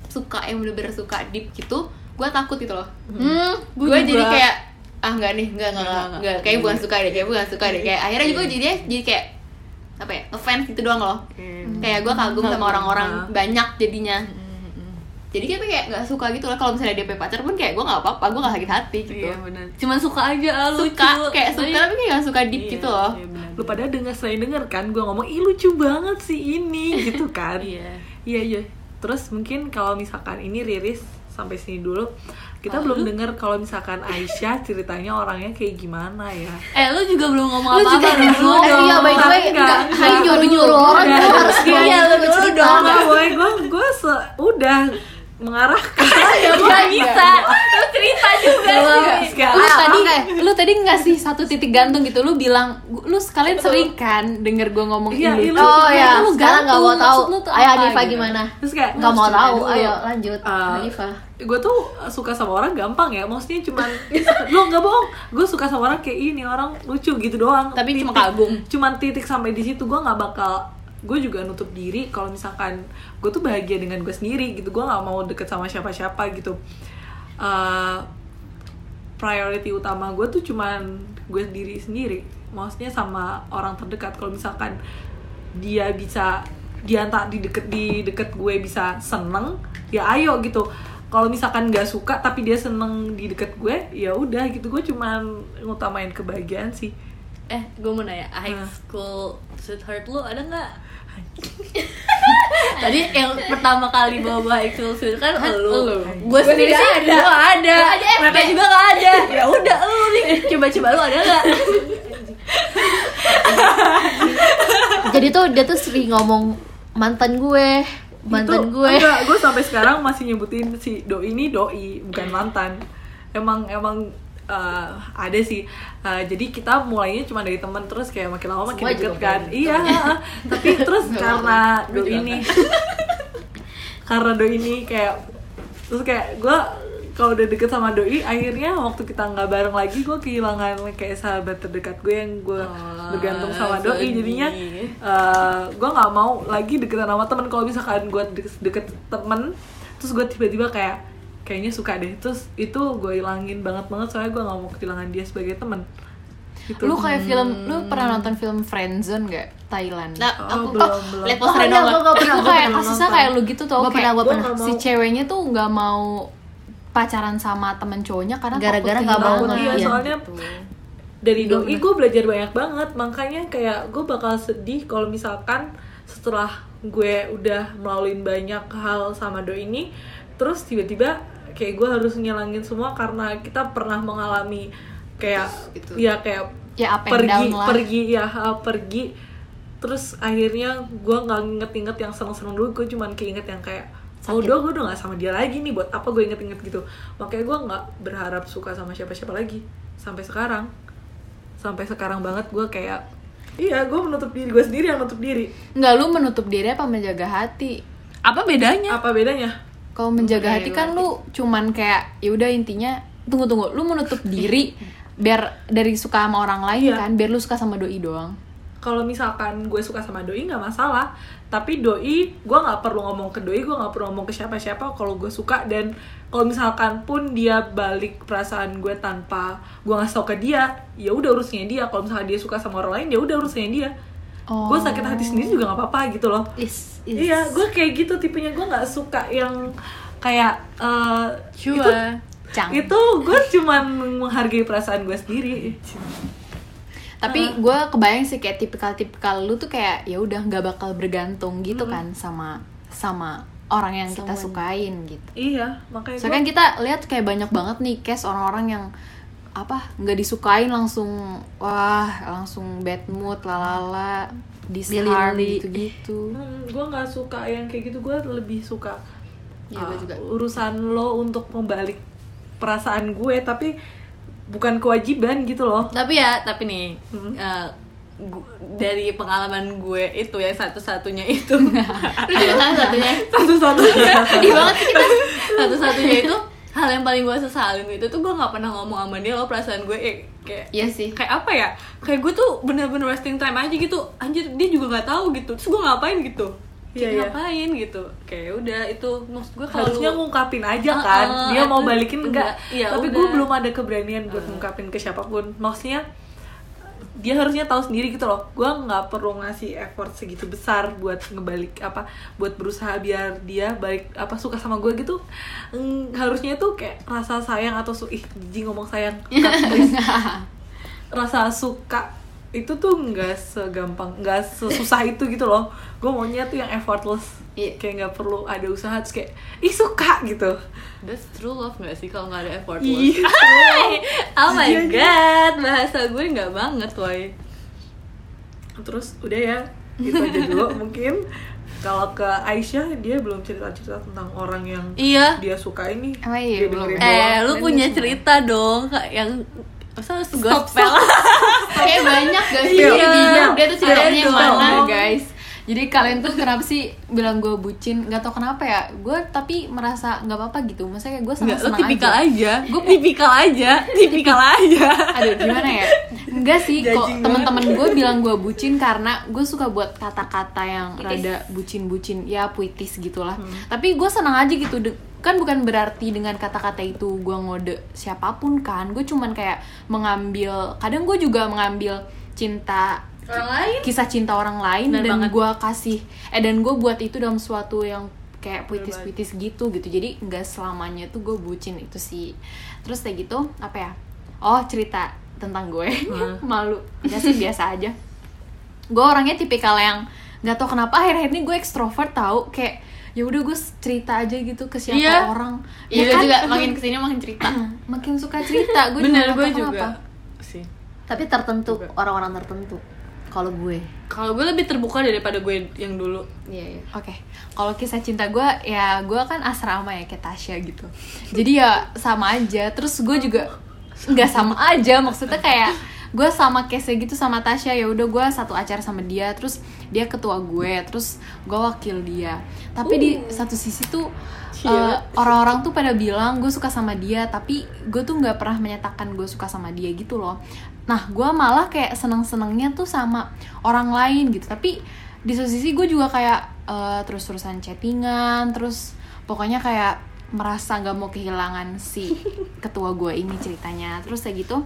suka yang bener-bener suka deep gitu gue takut gitu loh. Hmm, gue gua jadi kayak ah nggak nih nggak nggak Nggak, kayak bukan suka deh kayak bukan suka deh. Kayak akhirnya juga jadi jadi kayak apa ya ngefans gitu doang loh. Kayak gue kagum sama orang-orang banyak jadinya. Jadi kayak kayak nggak suka gitu lah kalau misalnya dia punya pacar pun kayak gue nggak apa-apa gue nggak sakit hati gitu. Iya benar cuman suka aja ah, lucu. Suka kayak suka Tapi- tapi kayak nggak suka deep Iya, gitu loh. iya, lu pada denger selain denger kan gue ngomong ih lucu banget sih ini gitu kan. Iya. Iya iya. Terus mungkin kalau misalkan ini Riris sampai sini dulu kita Oh, belum lu? denger kalau misalkan Aisyah ceritanya orangnya kayak gimana ya eh lu juga belum ngomong Lu apa-apa juga dong. dulu Eh, iya, by the way, Enggak, nyuruh-nyuruh orang Udah, harus iya, lu dulu dong. Gue gue se- udah mengarahkan ya nggak bisa lu cerita juga sih Sekarang- lu tadi lu tadi ngasih satu titik gantung gitu lu bilang "Gu- lu sekalian sering kan denger gue ngomong Iya, ini iya, Oh ya, lu sekarang nggak mau tahu. lu Ayo apa Hanifa gitu? gimana? terus kayak Nggak mau tahu. dulu. Ayo lanjut, Uh, Hanifa. gue tuh suka sama orang gampang ya maksudnya cuman lo nggak bohong gue suka sama orang kayak ini orang lucu gitu doang Tapi cuma kagum. cuman titik sampai di situ gue nggak bakal gue juga nutup diri kalau misalkan gue tuh bahagia dengan gue sendiri gitu. Gue nggak mau deket sama siapa-siapa gitu. Uh, priority utama gue tuh cuman gue sendiri sendiri. Maksudnya sama orang terdekat. Kalau misalkan dia bisa dia entah di deket di deket gue bisa seneng ya ayo gitu. Kalau misalkan nggak suka tapi dia seneng di deket gue ya udah gitu. Gue cuman ngutamain kebahagiaan sih eh gue mau nanya high Nah. school sweetheart lu ada nggak? Tadi yang pertama kali bawa bawa high school sweetheart kan lu. Gue sendiri sih ada. gue ada. Mereka juga gak ada. Ya udah lu nih. Coba coba lu ada nggak? Jadi tuh dia tuh sering ngomong mantan gue, mantan Itu- gue. enggak gue sampai sekarang masih nyebutin si doi ini doi bukan mantan. Emang emang uh, ada sih. Uh, jadi kita mulainya cuma dari teman terus kayak makin lama makin Semua deket kan. kayak iya tapi terus karena doi ini. karena doi ini kayak terus kayak gue kalau udah deket sama doi akhirnya waktu kita nggak bareng lagi gue kehilangan kayak sahabat terdekat gue yang gue Oh, bergantung sama doi sedih. jadinya gue nggak mau lagi deketan sama temen. Kalau misalkan gue deket, deket temen terus gue tiba-tiba kayak kayaknya suka deh. Terus itu gue hilangin banget banget soalnya gue nggak mau kehilangan dia sebagai temen. Gitu lu kayak film lu pernah nonton film Friendzone gak Thailand. Nah Oh, aku belum, oh, belum. lihat Oh, posternya doang gue gak pernah, gue kayak kasusnya kayak lu gitu tuh. Gua kayak pernah, gua Gua pernah. si ceweknya tuh nggak mau pacaran sama temen cowoknya karena Gara-gara nggak mau. Iya Iya. soalnya dari doi gue belajar banyak banget. Makanya kayak gue bakal sedih kalau misalkan setelah gue udah melalui banyak hal sama doi ini terus tiba-tiba kayak gue harus ngilangin semua karena kita pernah mengalami kayak Gitu. ya kayak Ya, up and pergi down lah. pergi ya ha, pergi. Terus akhirnya gue nggak inget-inget yang seneng-seneng dulu gue cuman keinget yang kayak oh udah gue udah gak sama dia lagi nih buat apa gue inget-inget gitu. Makanya gue nggak berharap suka sama siapa-siapa lagi sampai sekarang. Sampai sekarang banget gue kayak iya gue menutup diri gue sendiri yang menutup diri. Nggak lu menutup diri apa menjaga hati? Apa bedanya? Apa bedanya kalau menjaga hati kan lu cuman kayak ya udah intinya tunggu tunggu lu menutup diri biar dari suka sama orang lain Iya. kan biar lu suka sama doi doang. Kalau misalkan gue suka sama doi nggak masalah. Tapi doi gue nggak perlu ngomong ke doi gue nggak perlu ngomong ke siapa-siapa kalau gue suka. Dan kalau misalkan pun dia balik perasaan gue tanpa gue ngasih tau ke dia ya udah urusnya dia. Kalau misalkan dia suka sama orang lain ya udah urusnya dia Oh. gue sakit hati sendiri juga nggak apa-apa gitu loh Is, is. iya gue kayak gitu tipenya gue nggak suka yang kayak eh, itu Cua Cang. itu gue cuman menghargai perasaan gue sendiri tapi gue kebayang sih kayak tipikal-tipikal lu tuh kayak ya udah nggak bakal bergantung gitu kan sama sama orang yang kita sukain gitu iya makanya soalnya kan kita lihat kayak banyak banget nih case orang-orang yang apa nggak disukain langsung wah langsung bad mood lalala Lili-lili. gitu-gitu. Gue nggak suka yang kayak gitu gue lebih suka Iya, uh, gua juga. urusan lo untuk membalik perasaan gue tapi bukan kewajiban gitu loh. Tapi ya tapi nih eh, gu- dari pengalaman gue itu yang satu-satunya itu. Satu-satunya. Sedih banget sih kita. Satu-satunya itu hal yang paling gue sesalin itu tuh gue nggak pernah ngomong sama dia lo perasaan gue eh, kayak Iya sih. kayak apa ya? Kayak gue tuh bener-bener wasting time aja gitu. Anjir dia juga nggak tahu gitu. Terus gue ngapain gitu? Iya, Kayak iya. ngapain gitu? Kayak udah itu maksud gue kalau harusnya lu- ngungkapin aja Ah, kan? ah, dia mau balikin enggak. enggak. Iya, tapi gue belum ada keberanian buat ngungkapin ke siapa pun. Maksudnya dia harusnya tahu sendiri gitu loh. Gue nggak perlu ngasih effort segitu besar buat ngebalik apa buat berusaha biar dia balik apa suka sama gue gitu. Hmm, harusnya tuh kayak rasa sayang atau su ih jijik ngomong sayang. Please. rasa suka itu tuh nggak segampang nggak sesusah itu gitu loh. Gue maunya tuh yang effortless. Iya. kayak nggak perlu ada usaha terus kayak ih suka gitu. That's true love gak sih kalau nggak ada effort Iya. oh my god bahasa gue nggak banget woy. Terus udah ya itu aja dulu mungkin. Kalau ke Aisyah dia belum cerita cerita tentang orang yang iya. dia suka ini Emang iya, Dia belum. eh doang. lu punya cerita dong Kak, yang masa harus gospel Kayak banyak gak sih Iya. Tuh ceritanya yang mana? Guys jadi kalian tuh kenapa sih bilang gue bucin? Nggak tau kenapa ya. Gue tapi merasa nggak apa-apa gitu. Maksudnya kayak gue senang senang tipikal aja. aja. Gue tipikal aja Tipikal aja. Aduh gimana ya? Enggak sih kok teman-teman gue bilang gue bucin karena gue suka buat kata-kata yang Puitis. rada bucin-bucin. Ya puitis gitulah. Tapi gue senang aja gitu. De- kan bukan berarti dengan kata-kata itu gue ngode siapa pun kan. Gue cuman kayak mengambil kadang gue juga mengambil cinta Orang lain? Kisah cinta orang lain Bener dan gue kasih eh dan gue buat itu dalam suatu yang kayak puitis-puitis gitu gitu. Jadi nggak selamanya tuh gue bucin itu sih. Terus kayak gitu apa ya? Oh cerita tentang gue. Malu. Nggak sih biasa aja. Gue orangnya tipikal yang nggak tau kenapa akhir-akhir ini gue ekstrovert tau. Kayak ya udah gue cerita aja gitu ke siapa Iya. orang. Iya Ya gue kan? juga makin ke sini makin cerita. Makin suka cerita. Gue Bener juga gue tahu juga kenapa. sih. Tapi tertentu orang-orang tertentu. Kalau gue. Kalau gue lebih terbuka daripada gue yang dulu Iya iya Oke, kalau kisah cinta gue ya gue kan asrama ya kayak Tasya gitu. Jadi ya sama aja. Terus gue juga nggak sama aja. Maksudnya kayak gue sama case gitu sama Tasya ya udah gue satu acara sama dia. Terus dia ketua gue. Terus gue wakil dia. Tapi di satu sisi tuh eh, orang-orang tuh pada bilang gue suka sama dia. Tapi gue tuh nggak pernah menyatakan gue suka sama dia gitu loh. Nah gue malah kayak seneng-senengnya tuh sama orang lain gitu. Tapi di satu sisi gue juga kayak eh, terus-terusan chattingan terus pokoknya kayak merasa nggak mau kehilangan si ketua gue ini ceritanya terus kayak gitu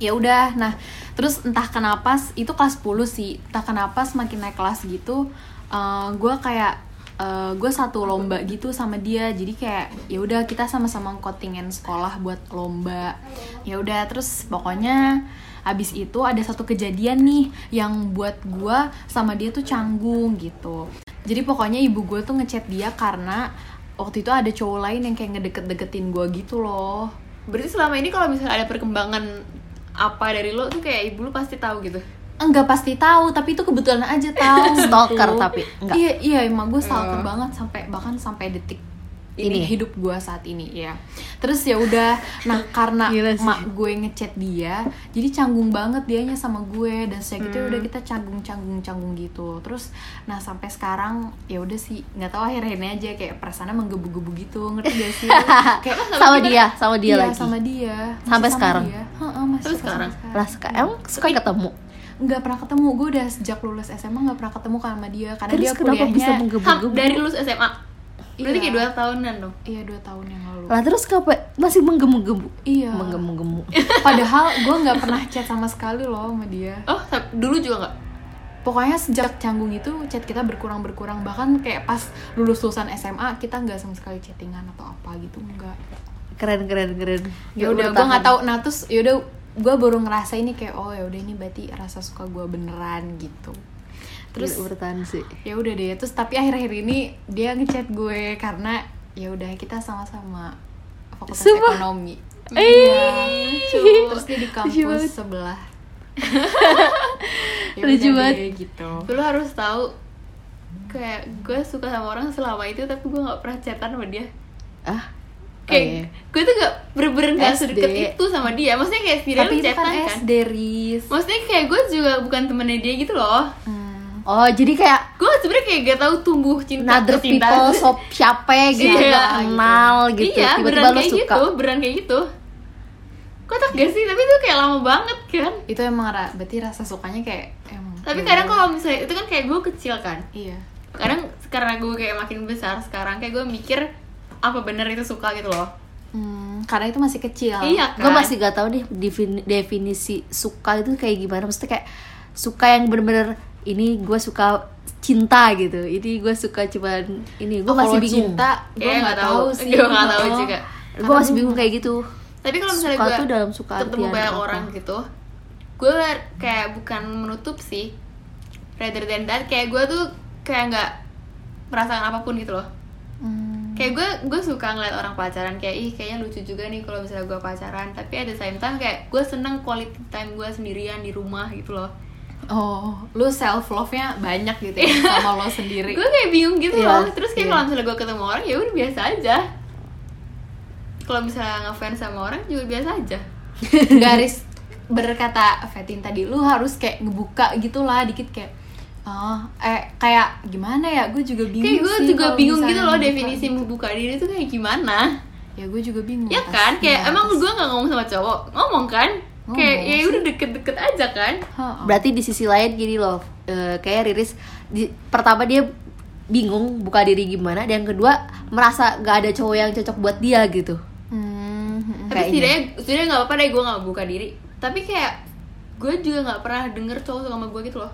ya udah nah terus entah kenapa itu kelas 10 sih. Entah kenapa semakin naik kelas gitu eh, gue kayak eh, gue satu lomba gitu sama dia. Jadi kayak ya udah kita sama-sama kontingen sekolah buat lomba. Ya udah terus pokoknya abis itu ada satu kejadian nih yang buat gue sama dia tuh canggung gitu. Jadi pokoknya ibu gue tuh ngechat dia karena waktu itu ada cowok lain yang kayak ngedeket-deketin gue gitu loh. Berarti selama ini kalau misalnya ada perkembangan apa dari lo tuh kayak ibu lu pasti tahu gitu enggak pasti tahu tapi itu kebetulan aja tahu Stalker gitu. tapi, enggak. iya iya emang gue stalker banget sampai bahkan sampai detik ini Ini. hidup gue saat ini ya terus ya udah nah karena mak gue ngechat dia jadi canggung banget dianya sama gue dan saya gitu ya Hmm. udah kita canggung canggung canggung gitu terus nah sampai sekarang ya udah sih nggak tahu akhir akhirnya aja kayak perasaannya menggebu-gebu gitu ngerti gak sih kayak sama dia, sama dia iya, lagi. sama dia Masih Sampai sama sekarang? dia. Heeh, masih Sampai sekarang? sama Lah suka emang suka ketemu. nggak pernah ketemu gue udah sejak lulus SMA nggak pernah ketemu kan sama dia karena Terus dia kenapa kuliahnya bisa menggebu-gebu? dari lulus SMA Berarti Iya. kayak dua tahunan dong? Iya dua tahun yang lalu. Lah terus kenapa masih menggemu-gemu? iya. Menggemu-gemu. padahal gue nggak pernah chat sama sekali loh sama dia. Oh dulu juga nggak? pokoknya sejak canggung itu chat kita berkurang berkurang bahkan kayak pas lulus lulusan SMA kita nggak sama sekali chattingan atau apa gitu enggak keren keren keren. Ya udah gue nggak tahu. Nah terus ya udah gue baru ngerasa ini kayak oh ya udah ini berarti rasa suka gue beneran gitu terus bertahan sih ya udah deh terus tapi akhir-akhir ini dia ngechat gue karena ya udah kita sama-sama fakultas Sumpah? ekonomi Eh, Iya. terus dia di kampus sebelah ya Lucu banget. gitu lu harus tahu kayak gue suka sama orang selama itu tapi gue nggak pernah chatan sama dia ah kayak oh, iya. gue tuh gak bener-bener gak SD. sedekat itu sama dia maksudnya kayak tapi lu itu chatan kan kan, SD Riz maksudnya kayak gue juga bukan temennya dia gitu loh Hmm. Oh jadi kayak gue sebenarnya kayak gak tahu tumbuh cinta another cinta people sop siapa gitu Iya, gak kenal gitu. Iya tiba-tiba beneran lo kayak suka. gitu beneran kayak gitu. Kotak gak sih? Tapi itu kayak lama banget kan? Itu emang ra- berarti rasa sukanya kayak emang tapi ya. kadang kalau misalnya itu kan kayak gue kecil kan? Iya. Kadang karena gue kayak makin besar sekarang kayak gue mikir apa bener itu suka gitu loh. Hmm, karena itu masih kecil. Iya kan? gue masih gak tahu deh defini- definisi suka itu kayak gimana. Maksudnya kayak suka yang bener-bener ini gue suka cinta gitu. Ini gue suka cuman ini gue Oh, masih bingung. Cinta gue Kayaknya nggak tahu. sih. Gue nggak tahu juga. Gue masih bingung kayak gitu. tapi kalau misalnya gue tuh dalam suka ketemu banyak apa? orang gitu gue kayak bukan menutup sih. Rather than that kayak gue tuh kayak nggak merasakan apa pun gitu loh. Hmm. kayak gue gue suka ngeliat orang pacaran kayak ih kayaknya lucu juga nih kalau misalnya gue pacaran. Tapi the same time kayak gue seneng quality time gue sendirian di rumah gitu loh Oh, lu self love nya banyak gitu ya sama lo sendiri. gue kayak bingung gitu Iya, loh terus kayak iya. kalau misalnya gue ketemu orang ya udah biasa aja kalau misalnya ngefans sama orang juga biasa aja Garis berkata Fatin tadi, lu harus kayak ngebuka gitulah dikit kayak Oh, eh kayak gimana ya? Gue juga bingung kayak gue juga bingung gitu loh definisi gitu. membuka diri itu kayak gimana Ya gue juga bingung. ya kan kayak ya, emang gue nggak ngomong sama cowok ngomong kan kayak Ngomong ya udah deket-deket aja kan. Berarti di sisi lain gini loh eh, kayak Riris di, pertama dia bingung buka diri gimana dan yang kedua merasa gak ada cowok yang cocok buat dia gitu. Hmm, tapi setidaknya setidaknya nggak apa-apa deh gue nggak buka diri. Tapi kayak gue juga nggak pernah denger cowok sama gue gitu loh.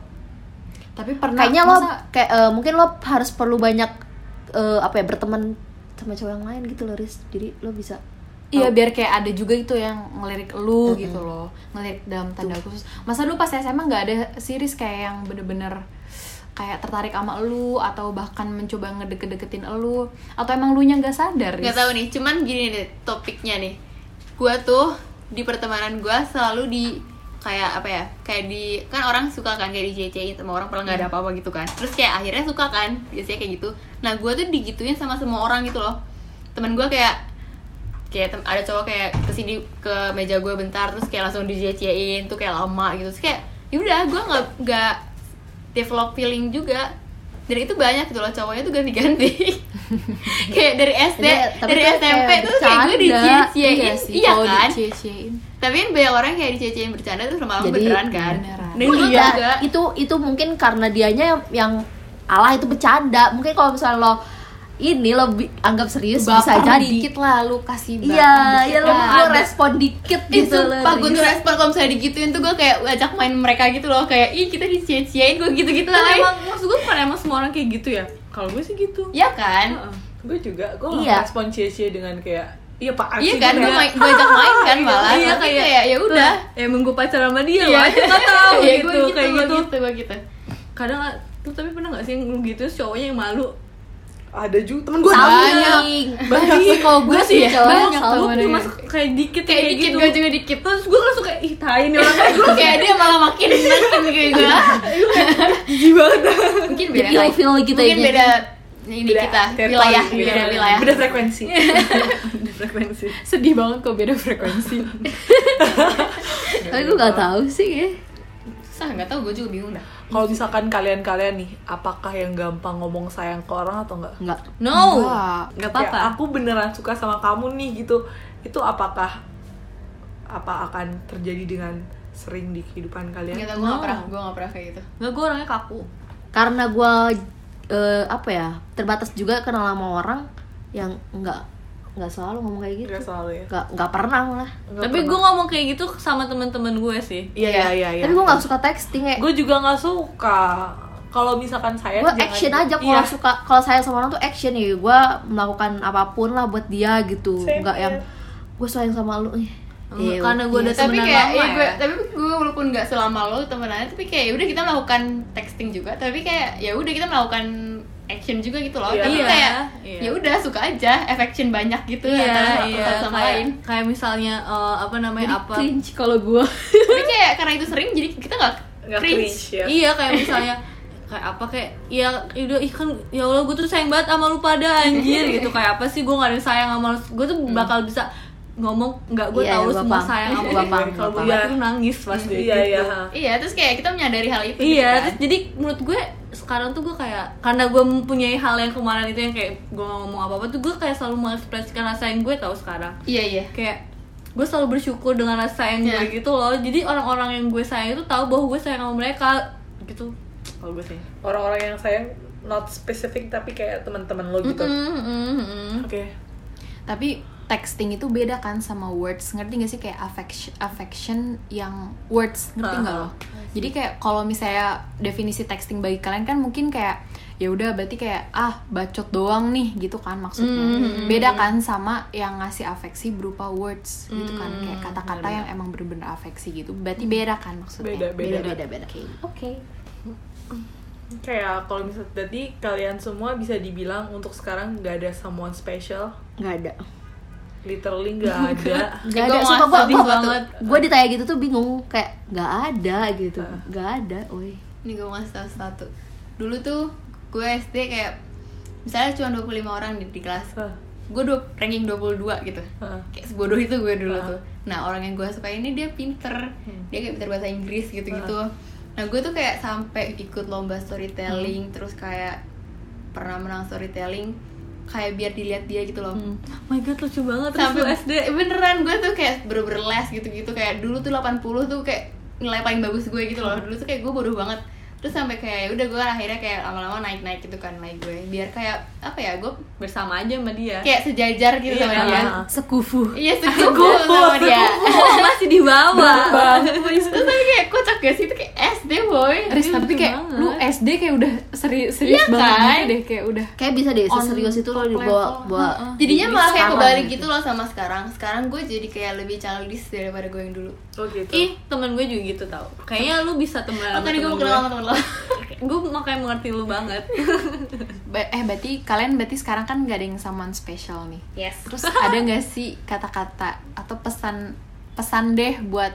Tapi pernah kayaknya lo masa- kayak eh, mungkin lo harus perlu banyak eh, apa ya berteman sama cowok yang lain gitu loh Riz. Jadi lo bisa Iya biar kayak ada juga itu yang ngelirik lu gitu loh Ngelirik dalam tanda khusus. Masa lu pas SMA nggak ada series kayak yang bener-bener Kayak tertarik sama lu Atau bahkan mencoba ngedeket-deketin lu? Atau emang lu nya nggak sadar? Nggak Riz? tahu nih cuman gini nih topiknya nih. Gue tuh di pertemanan gue selalu di kayak apa ya kayak di kan orang suka kan kayak di sama orang pernah nggak ada apa-apa gitu kan. Terus kayak akhirnya suka kan biasanya kayak gitu. Nah gue tuh digituin sama semua orang gitu loh. Temen gue kayak kayak ada cowok kayak ke sini ke meja gue bentar terus kayak langsung di tuh kayak lama gitu. Terus kayak yaudah gue nggak nggak develop feeling juga. Dan itu banyak gitu loh cowoknya tuh ganti-ganti. Kayak dari SD tapi dari SMP tuh kayak gue dicie-ciein. Iya iya, kan? tapi kan banyak orang kayak dicie-ciein bercanda terus lama-lama beneran kan? beneran. dan gue Iya, juga. itu itu mungkin karena dianya yang, yang Allah itu bercanda. Mungkin kalau misalnya lo ini lo bi- anggap serius bisa Baper jadi. dikit lah lu kasih iya ya lo Ada. respon dikit gitu lo, sumpah gue tuh respon kalau misalnya digituin tuh gue kayak ajak main mereka gitu loh. Kayak ih kita dicie-ciein gue gitu-gitu lah emang maksud gue bukan emang semua orang kayak gitu ya? Kalau gue sih gitu. Ya kan? Gue juga gue Iya. respon cie-cie dengan kayak iya pak iya kan? gue main gue ajak main kan malah. iya kayak kayak ya udah. ya emang gue pacaran sama dia Iya. aja nggak tahu Iya, gitu, gue kayak gue gitu. gitu gue gitu. Kadang tuh tapi pernah nggak sih yang lu gitu cowoknya yang malu ada juga. Temen gue Saling. banyak sih kalau gue sih cowok. banyak banyak tau temennya. cuma kayak dikit kayak dikit gue juga dikit. Terus gue langsung kayak ih tai nih orang. Kayak gue kayak dia malah makin neken kayak gue jijik banget. Mungkin beda. feel kali. feel gitu mungkin ya beda ini kita territory, wilayah beda, beda wilayah. Beda frekuensi. Beda frekuensi. Sedih banget kok beda frekuensi. Tapi gue nggak tahu sih ya. Susah nggak tahu gue juga bingung dah kalau misalkan kalian-kalian nih apakah yang gampang ngomong sayang ke orang atau enggak? Nggak no. Enggak. nggak apa-apa. aku beneran suka sama kamu nih gitu. Itu apakah apa akan terjadi dengan sering di kehidupan kalian? Nggak tahu gue nggak pernah gue nggak pernah kayak gitu. Nggak gue orangnya kaku. Karena gue eh, apa ya terbatas juga kenal sama orang yang nggak nggak selalu ngomong kayak gitu. Nggak selalu ya. Nggak nggak pernah lah. Nggak Tapi gue ngomong kayak gitu sama teman-teman gue sih. iya iya iya iya. Tapi gue nggak suka texting ya gue juga nggak suka. Kalau misalkan saya gue action aja kalau suka. Kalau saya sama orang tuh action ya. Gue melakukan apa pun lah buat dia gitu. Same nggak yang gue sayang sama lu nih Iya, karena gue udah tapi temenan kayak lama ya, gue, ya. tapi gue walaupun nggak selama lo temenannya tapi kayak ya udah kita melakukan texting juga. Tapi kayak ya udah kita melakukan action juga gitu loh Iya. tapi Iya, kayak iya. ya udah suka aja affection banyak gitu Iya, antara satu iya, satu sama kayak, lain kayak misalnya eh, apa namanya apa? cringe kalau gue tapi kayak karena itu sering jadi kita nggak cringe. cringe ya. Iya kayak misalnya kayak apa kayak ya udah ih kan ya Allah gue tuh sayang banget sama lu pada anjir gitu kayak apa sih gue gak ada yang sayang sama lu gue tuh bakal bisa ngomong nggak gue Iya, tahu gua semua paham. sayang sama paham, kalau gue tuh nangis pasti Iya gitu. iya. iya terus kayak kita menyadari hal itu Iya, gitu kan. terus jadi menurut gue sekarang tuh gue kayak karena gue mempunyai hal yang kemarin itu yang kayak gue gak ngomong apa apa tuh gue kayak selalu mengekspresikan rasa yang gue tahu sekarang iya iya kayak gue selalu bersyukur dengan rasa yang Iya. gue gitu loh jadi orang-orang yang gue sayang itu tahu bahwa gue sayang sama mereka gitu kalau gue sih Orang-orang yang sayang not specific tapi kayak teman-teman lo gitu. Mm-mm, mm-mm, mm. Oke. tapi texting itu beda kan sama words. Ngerti gak sih? Kayak affection affection yang words. Ngerti nggak Ha-ha. lo? Jadi kayak kalau misalnya definisi texting bagi kalian kan mungkin kayak ya udah berarti kayak ah bacot doang nih gitu kan maksudnya. Mm-hmm. beda kan sama yang ngasih afeksi berupa words gitu kan. Mm, kayak kata-kata yang emang bener-bener afeksi gitu. Berarti beda kan maksudnya? Beda, beda. beda beda. oke. Kayak kalau misalnya tadi kalian semua bisa dibilang untuk sekarang nggak ada someone special. nggak ada Literally nggak ada. nggak Gua ada sumpah gue gue banget. gue ditanya gitu tuh bingung kayak nggak ada gitu. Nggak ada woi. Ini gue mau ngasih tau satu. Dulu tuh gue SD kayak Misalnya cuma 25 orang di, di kelas Hah. Gue dua, ranking 22 gitu. Hah. Kayak sebodoh itu gue dulu Hah. tuh. Nah orang yang gue suka ini dia pinter. Dia kayak pinter bahasa Inggris gitu-gitu. Nah gue tuh kayak sampai ikut lomba storytelling Terus kayak pernah menang storytelling Kayak biar dilihat dia gitu loh. Oh my god lucu banget. Terus sampai SD beneran gue tuh kayak bener-bener les gitu-gitu. Kayak dulu tuh 80 tuh kayak nilai paling bagus gue gitu loh. Dulu tuh kayak gue bodoh banget terus sampai kayak ya udah gue akhirnya kayak lama-lama naik-naik gitu kan naik gue. Biar kayak apa ya gue bersama aja sama dia. kayak sejajar gitu Iya, sama kan? dia. Sekufu. Iya sekufu sama dia. Oh, masih di bawah. Terus tapi kayak kocak gak sih? Itu kayak SD boy. Riz, Iya, tapi kayak banget. lu SD kayak udah seri serius Iya banget kan? gitu deh kayak udah kayak bisa deh On serius itu lo dibawa bawa jadinya malah kayak kebalik gitu. gitu loh sama sekarang. Sekarang gue jadi kayak lebih childish daripada gue yang dulu. Oh gitu. ih temen gue juga gitu tau. Kayaknya lu bisa temenan makanya gue mau kenal sama temen lo gue makanya mengerti lu banget. Ba- eh berarti kalian berarti sekarang kan gak ada yang someone special nih? Yes. Terus ada nggak sih kata-kata atau pesan pesan deh buat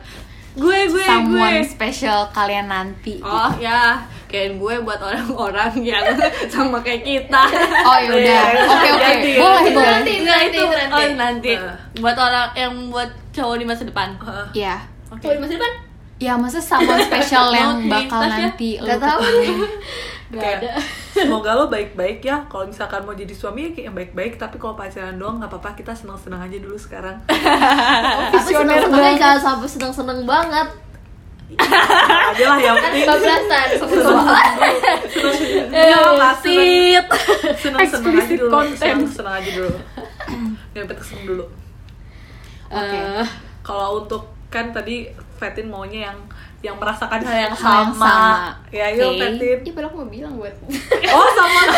gue gue someone gue special kalian nanti oh ya. Kayak gue buat orang-orang yang sama kayak kita. Oh ya udah. Oke oke. Ganti, boleh ganti. boleh. nanti nanti itu nanti. oh nanti. Nah. buat orang yang buat cowok di masa depan. Ya oke Oh, di masa depan ya masa someone special yang Oke, bakal Tasya? nanti lu Nggak tahu. ketemu? Kayak, semoga lo baik-baik ya. Kalau misalkan mau jadi suami ya kayak yang baik-baik. Tapi kalau pacaran doang nggak apa-apa. Kita senang-senang aja dulu sekarang. Tapi seneng senengnya jangan sampai seneng seneng banget. Aja lah yang penting. Bablasan Nggak apa-apa, seneng- senang-senang. Aja dulu. senang-senang aja dulu. Yang penting dulu. Oke. Eh, kalau untuk kan tadi Fatin maunya yang yang merasakan hal yang sama, sama. ya yuk Oke. Fatin Iya, padahal aku mau bilang buat oh sama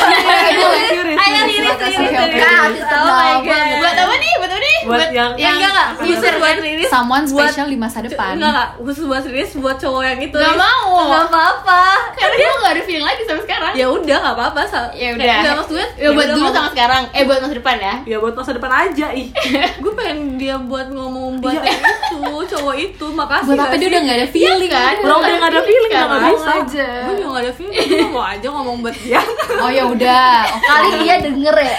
ayo iris Ayo, iris iris, iris, iris. Oh my God. buat apa nih? Buat apa nih? buat yang yang enggak enggak khusus buat Riris someone buat- special di masa depan enggak enggak khusus buat Riris buat cowok yang itu Nggak Riz. mau. nggak apa-apa Karena dia gak ada feeling lagi sampai sekarang. ya udah nggak apa-apa Ya udah. nggak maksudnya Ya buat udah dulu sama sekarang. Eh buat masa depan ya. ya buat masa depan aja ih gue pengen dia buat ngomong buat Iya. Itu cowok itu makasih buat apa nggak dia udah nggak ada feeling kan? Kalau udah nggak ada feeling nggak Sekarang bisa. aja. Gue juga gak ada feeling gue mau aja ngomong buat dia. Oh ya udah. Kali dia denger ya?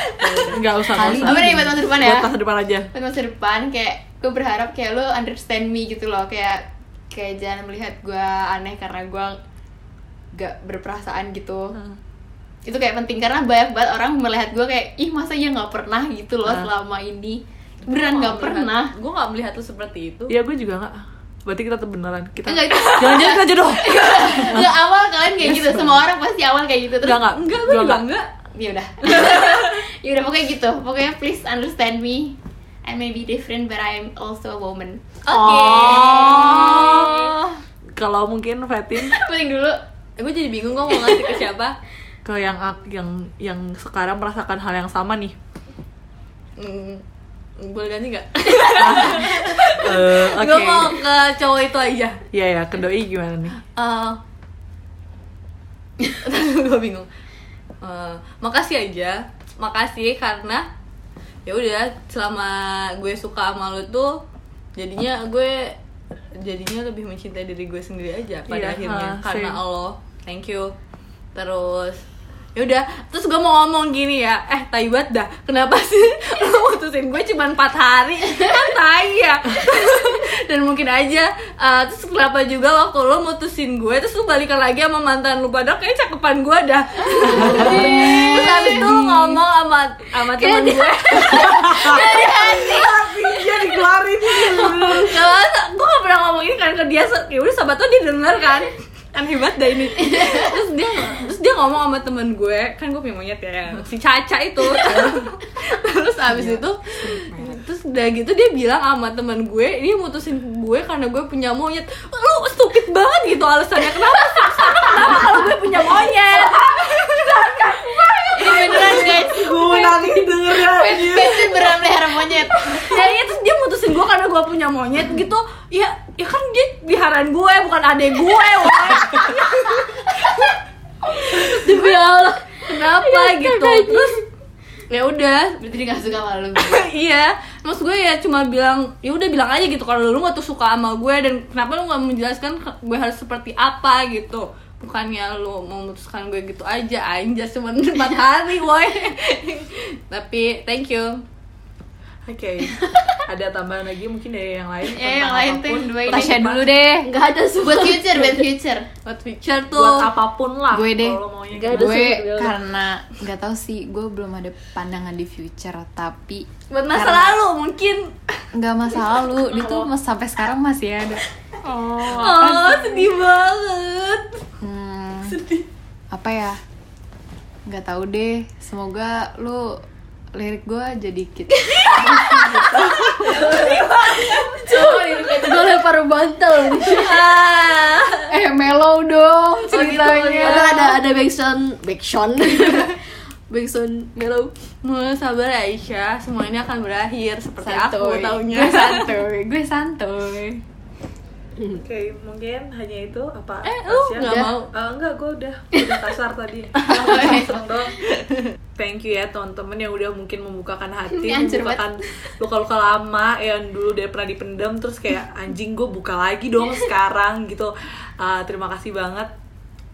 Nggak usah Kali usah. Apa nih buat masa depan ya? buat masa depan aja. Buat masa depan kayak gue berharap kayak lo understand me gitu loh. Kayak kayak jangan melihat gue aneh karena gue gak berperasaan gitu. Itu kayak penting karena banyak banget orang melihat gue kayak ih masa ya nggak pernah gitu loh Nah. selama ini beneran nggak pernah. Gue gak melihat lu seperti itu. Ya gue juga nggak. Berarti kita tuh beneran kita enggak itu jangan-jangan kita jodoh. Enggak awal kalian kayak gitu. Semua orang pasti awal kayak gitu. Terus Enggak, enggak. enggak gue Gua juga nggak. enggak ya udah. Ya udah pokoknya gitu. Pokoknya please understand me. I may be different but I'm also a woman. Oke. Oh. kalau mungkin Fatin? Penting dulu. Gue jadi bingung gue mau ngasih ke siapa? Ke yang yang yang sekarang merasakan hal yang sama nih. Hmm, boleh ganti nggak? Eh, Oke. gue mau ke cowok itu aja. Iya ya, ke doi gimana nih? eh gue bingung. Eh, makasih aja. Makasih karena ya udah selama gue suka sama lo tuh jadinya gue jadinya lebih mencintai diri gue sendiri aja pada Iya, akhirnya. ha, karena same. Allah. Thank you. Terus ya udah terus gue mau ngomong gini ya. Eh tai banget dah. Kenapa sih lo mutusin gue cuma empat hari? Kan tai ya. Dan mungkin aja uh, terus kenapa juga waktu lo mutusin gue terus lo balikan lagi sama mantan lu? Padahal kayak cakepan gue dah. Terus habis itu lo ngomong sama sama teman gue Iya dikeluarin. Gak masa, gue gak pernah ngomong ini kan ke dia. Ya udah sahabat tuh dia denger kan Kan hebat dah ini. Terus dia terus dia ngomong sama temen gue Kan gue punya monyet ya Si Caca itu. Terus abis itu Terus udah gitu dia bilang sama temen gue Dia mutusin gue karena gue punya monyet. Lu stupid banget gitu alasannya Kenapa? Kenapa kalau gue punya monyet. Ini beneran guys. Gue nangis denger ya Bensin beneran melihara monyet. ya iya terus dia mutusin gue karena gue punya monyet gitu ya ya kan dia peliharaan gue bukan adek gue woy. demi Allah kenapa gitu terus ya udah Berarti dia gak suka sama lu. iya maksud gue ya cuma bilang ya udah bilang aja gitu kalau lu nggak tuh suka sama gue dan kenapa lu nggak menjelaskan gue harus seperti apa gitu bukannya lu mau memutuskan gue gitu aja anjas cuma empat hari woi. Tapi thank you. Oke, ada tambahan lagi mungkin dari yang lain? Ya, yang lain tuh. Tasya dulu deh. Nggak ada Buat sumpah future, buat future. buat future tuh. Buat apa pun lah Gue deh. Gak gitu. ada gue sih, karena nggak tahu sih gue belum ada pandangan di future tapi buat masa Karena- lalu mungkin. Nggak masa lalu itu mas sampai sekarang masih ada oh sedih banget. Hmm, apa ya? Nggak tahu deh. Semoga lu lirik gue jadi kit gue lempar bantal. Ah. Eh mellow dong ceritanya. Ada ada ada backsound backsound backsound mellow. Mulai sabar ya Aisyah, semua ini akan berakhir seperti aku santuy. taunya. gue santuy gue santuy Oke, mungkin hanya itu apa? Eh, lu nggak Udah? mau? Eh, enggak, gue udah udah kasar tadi. Langsung doang. Thank you ya teman-teman yang udah mungkin membukakan hati, membukakan luka-luka lama yang dulu dia pernah dipendam terus kayak anjing gue buka lagi dong sekarang gitu. Eh, terima kasih banget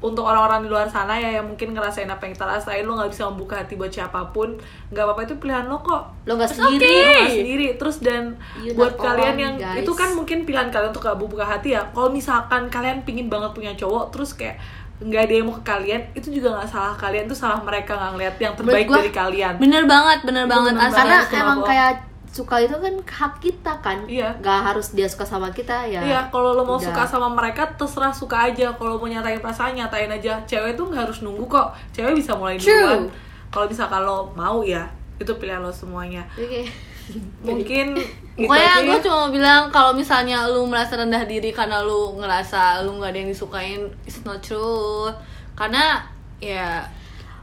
untuk orang-orang di luar sana ya yang mungkin ngerasain apa yang kita rasain lo nggak bisa membuka hati buat siapa pun nggak apa-apa itu pilihan lo kok. Lo nggak sendiri. okay. Lo nggak sendiri. Terus dan You buat kalian yang guys. itu kan mungkin pilihan kalian untuk gak buka hati ya. Kalau misalkan kalian pingin banget punya cowok terus kayak nggak ada yang mau ke kalian itu juga nggak salah kalian itu salah mereka nggak ngeliat yang terbaik gua- dari kalian. Bener banget, bener Itu banget. bener karena emang kayak suka itu kan hak kita kan Iya. nggak harus dia suka sama kita ya Iya, kalau lo mau udah. suka sama mereka terserah suka aja. Kalau mau nyatain perasaan nyatain aja. Cewek tuh nggak harus nunggu kok. Cewek bisa mulai duluan. Kalau bisa kalau mau ya, itu pilihan lo semuanya. Oke. Mungkin gitu Pokoknya gue ya. cuma mau bilang kalau misalnya lu merasa rendah diri karena lu ngerasa lu nggak ada yang disukain, it's not true. Karena ya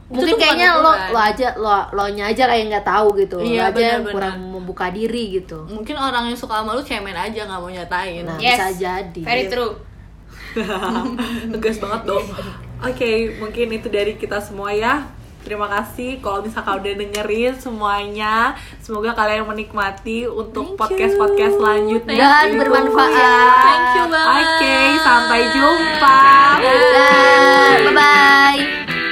mungkin kayaknya lo lo aja lo lo nya aja kayak nggak tahu gitu Iya, lo aja yang kurang membuka diri gitu mungkin orang yang suka sama lu cemen aja nggak mau nyatain. nah Yes. bisa jadi Very true. Tegas banget dong. Oke, mungkin itu dari kita semua ya. Terima kasih kalau misalkan udah dengerin semuanya. Semoga kalian menikmati untuk podcast-podcast selanjutnya. dan bermanfaat Thank you banget. Oke, sampai jumpa. bye bye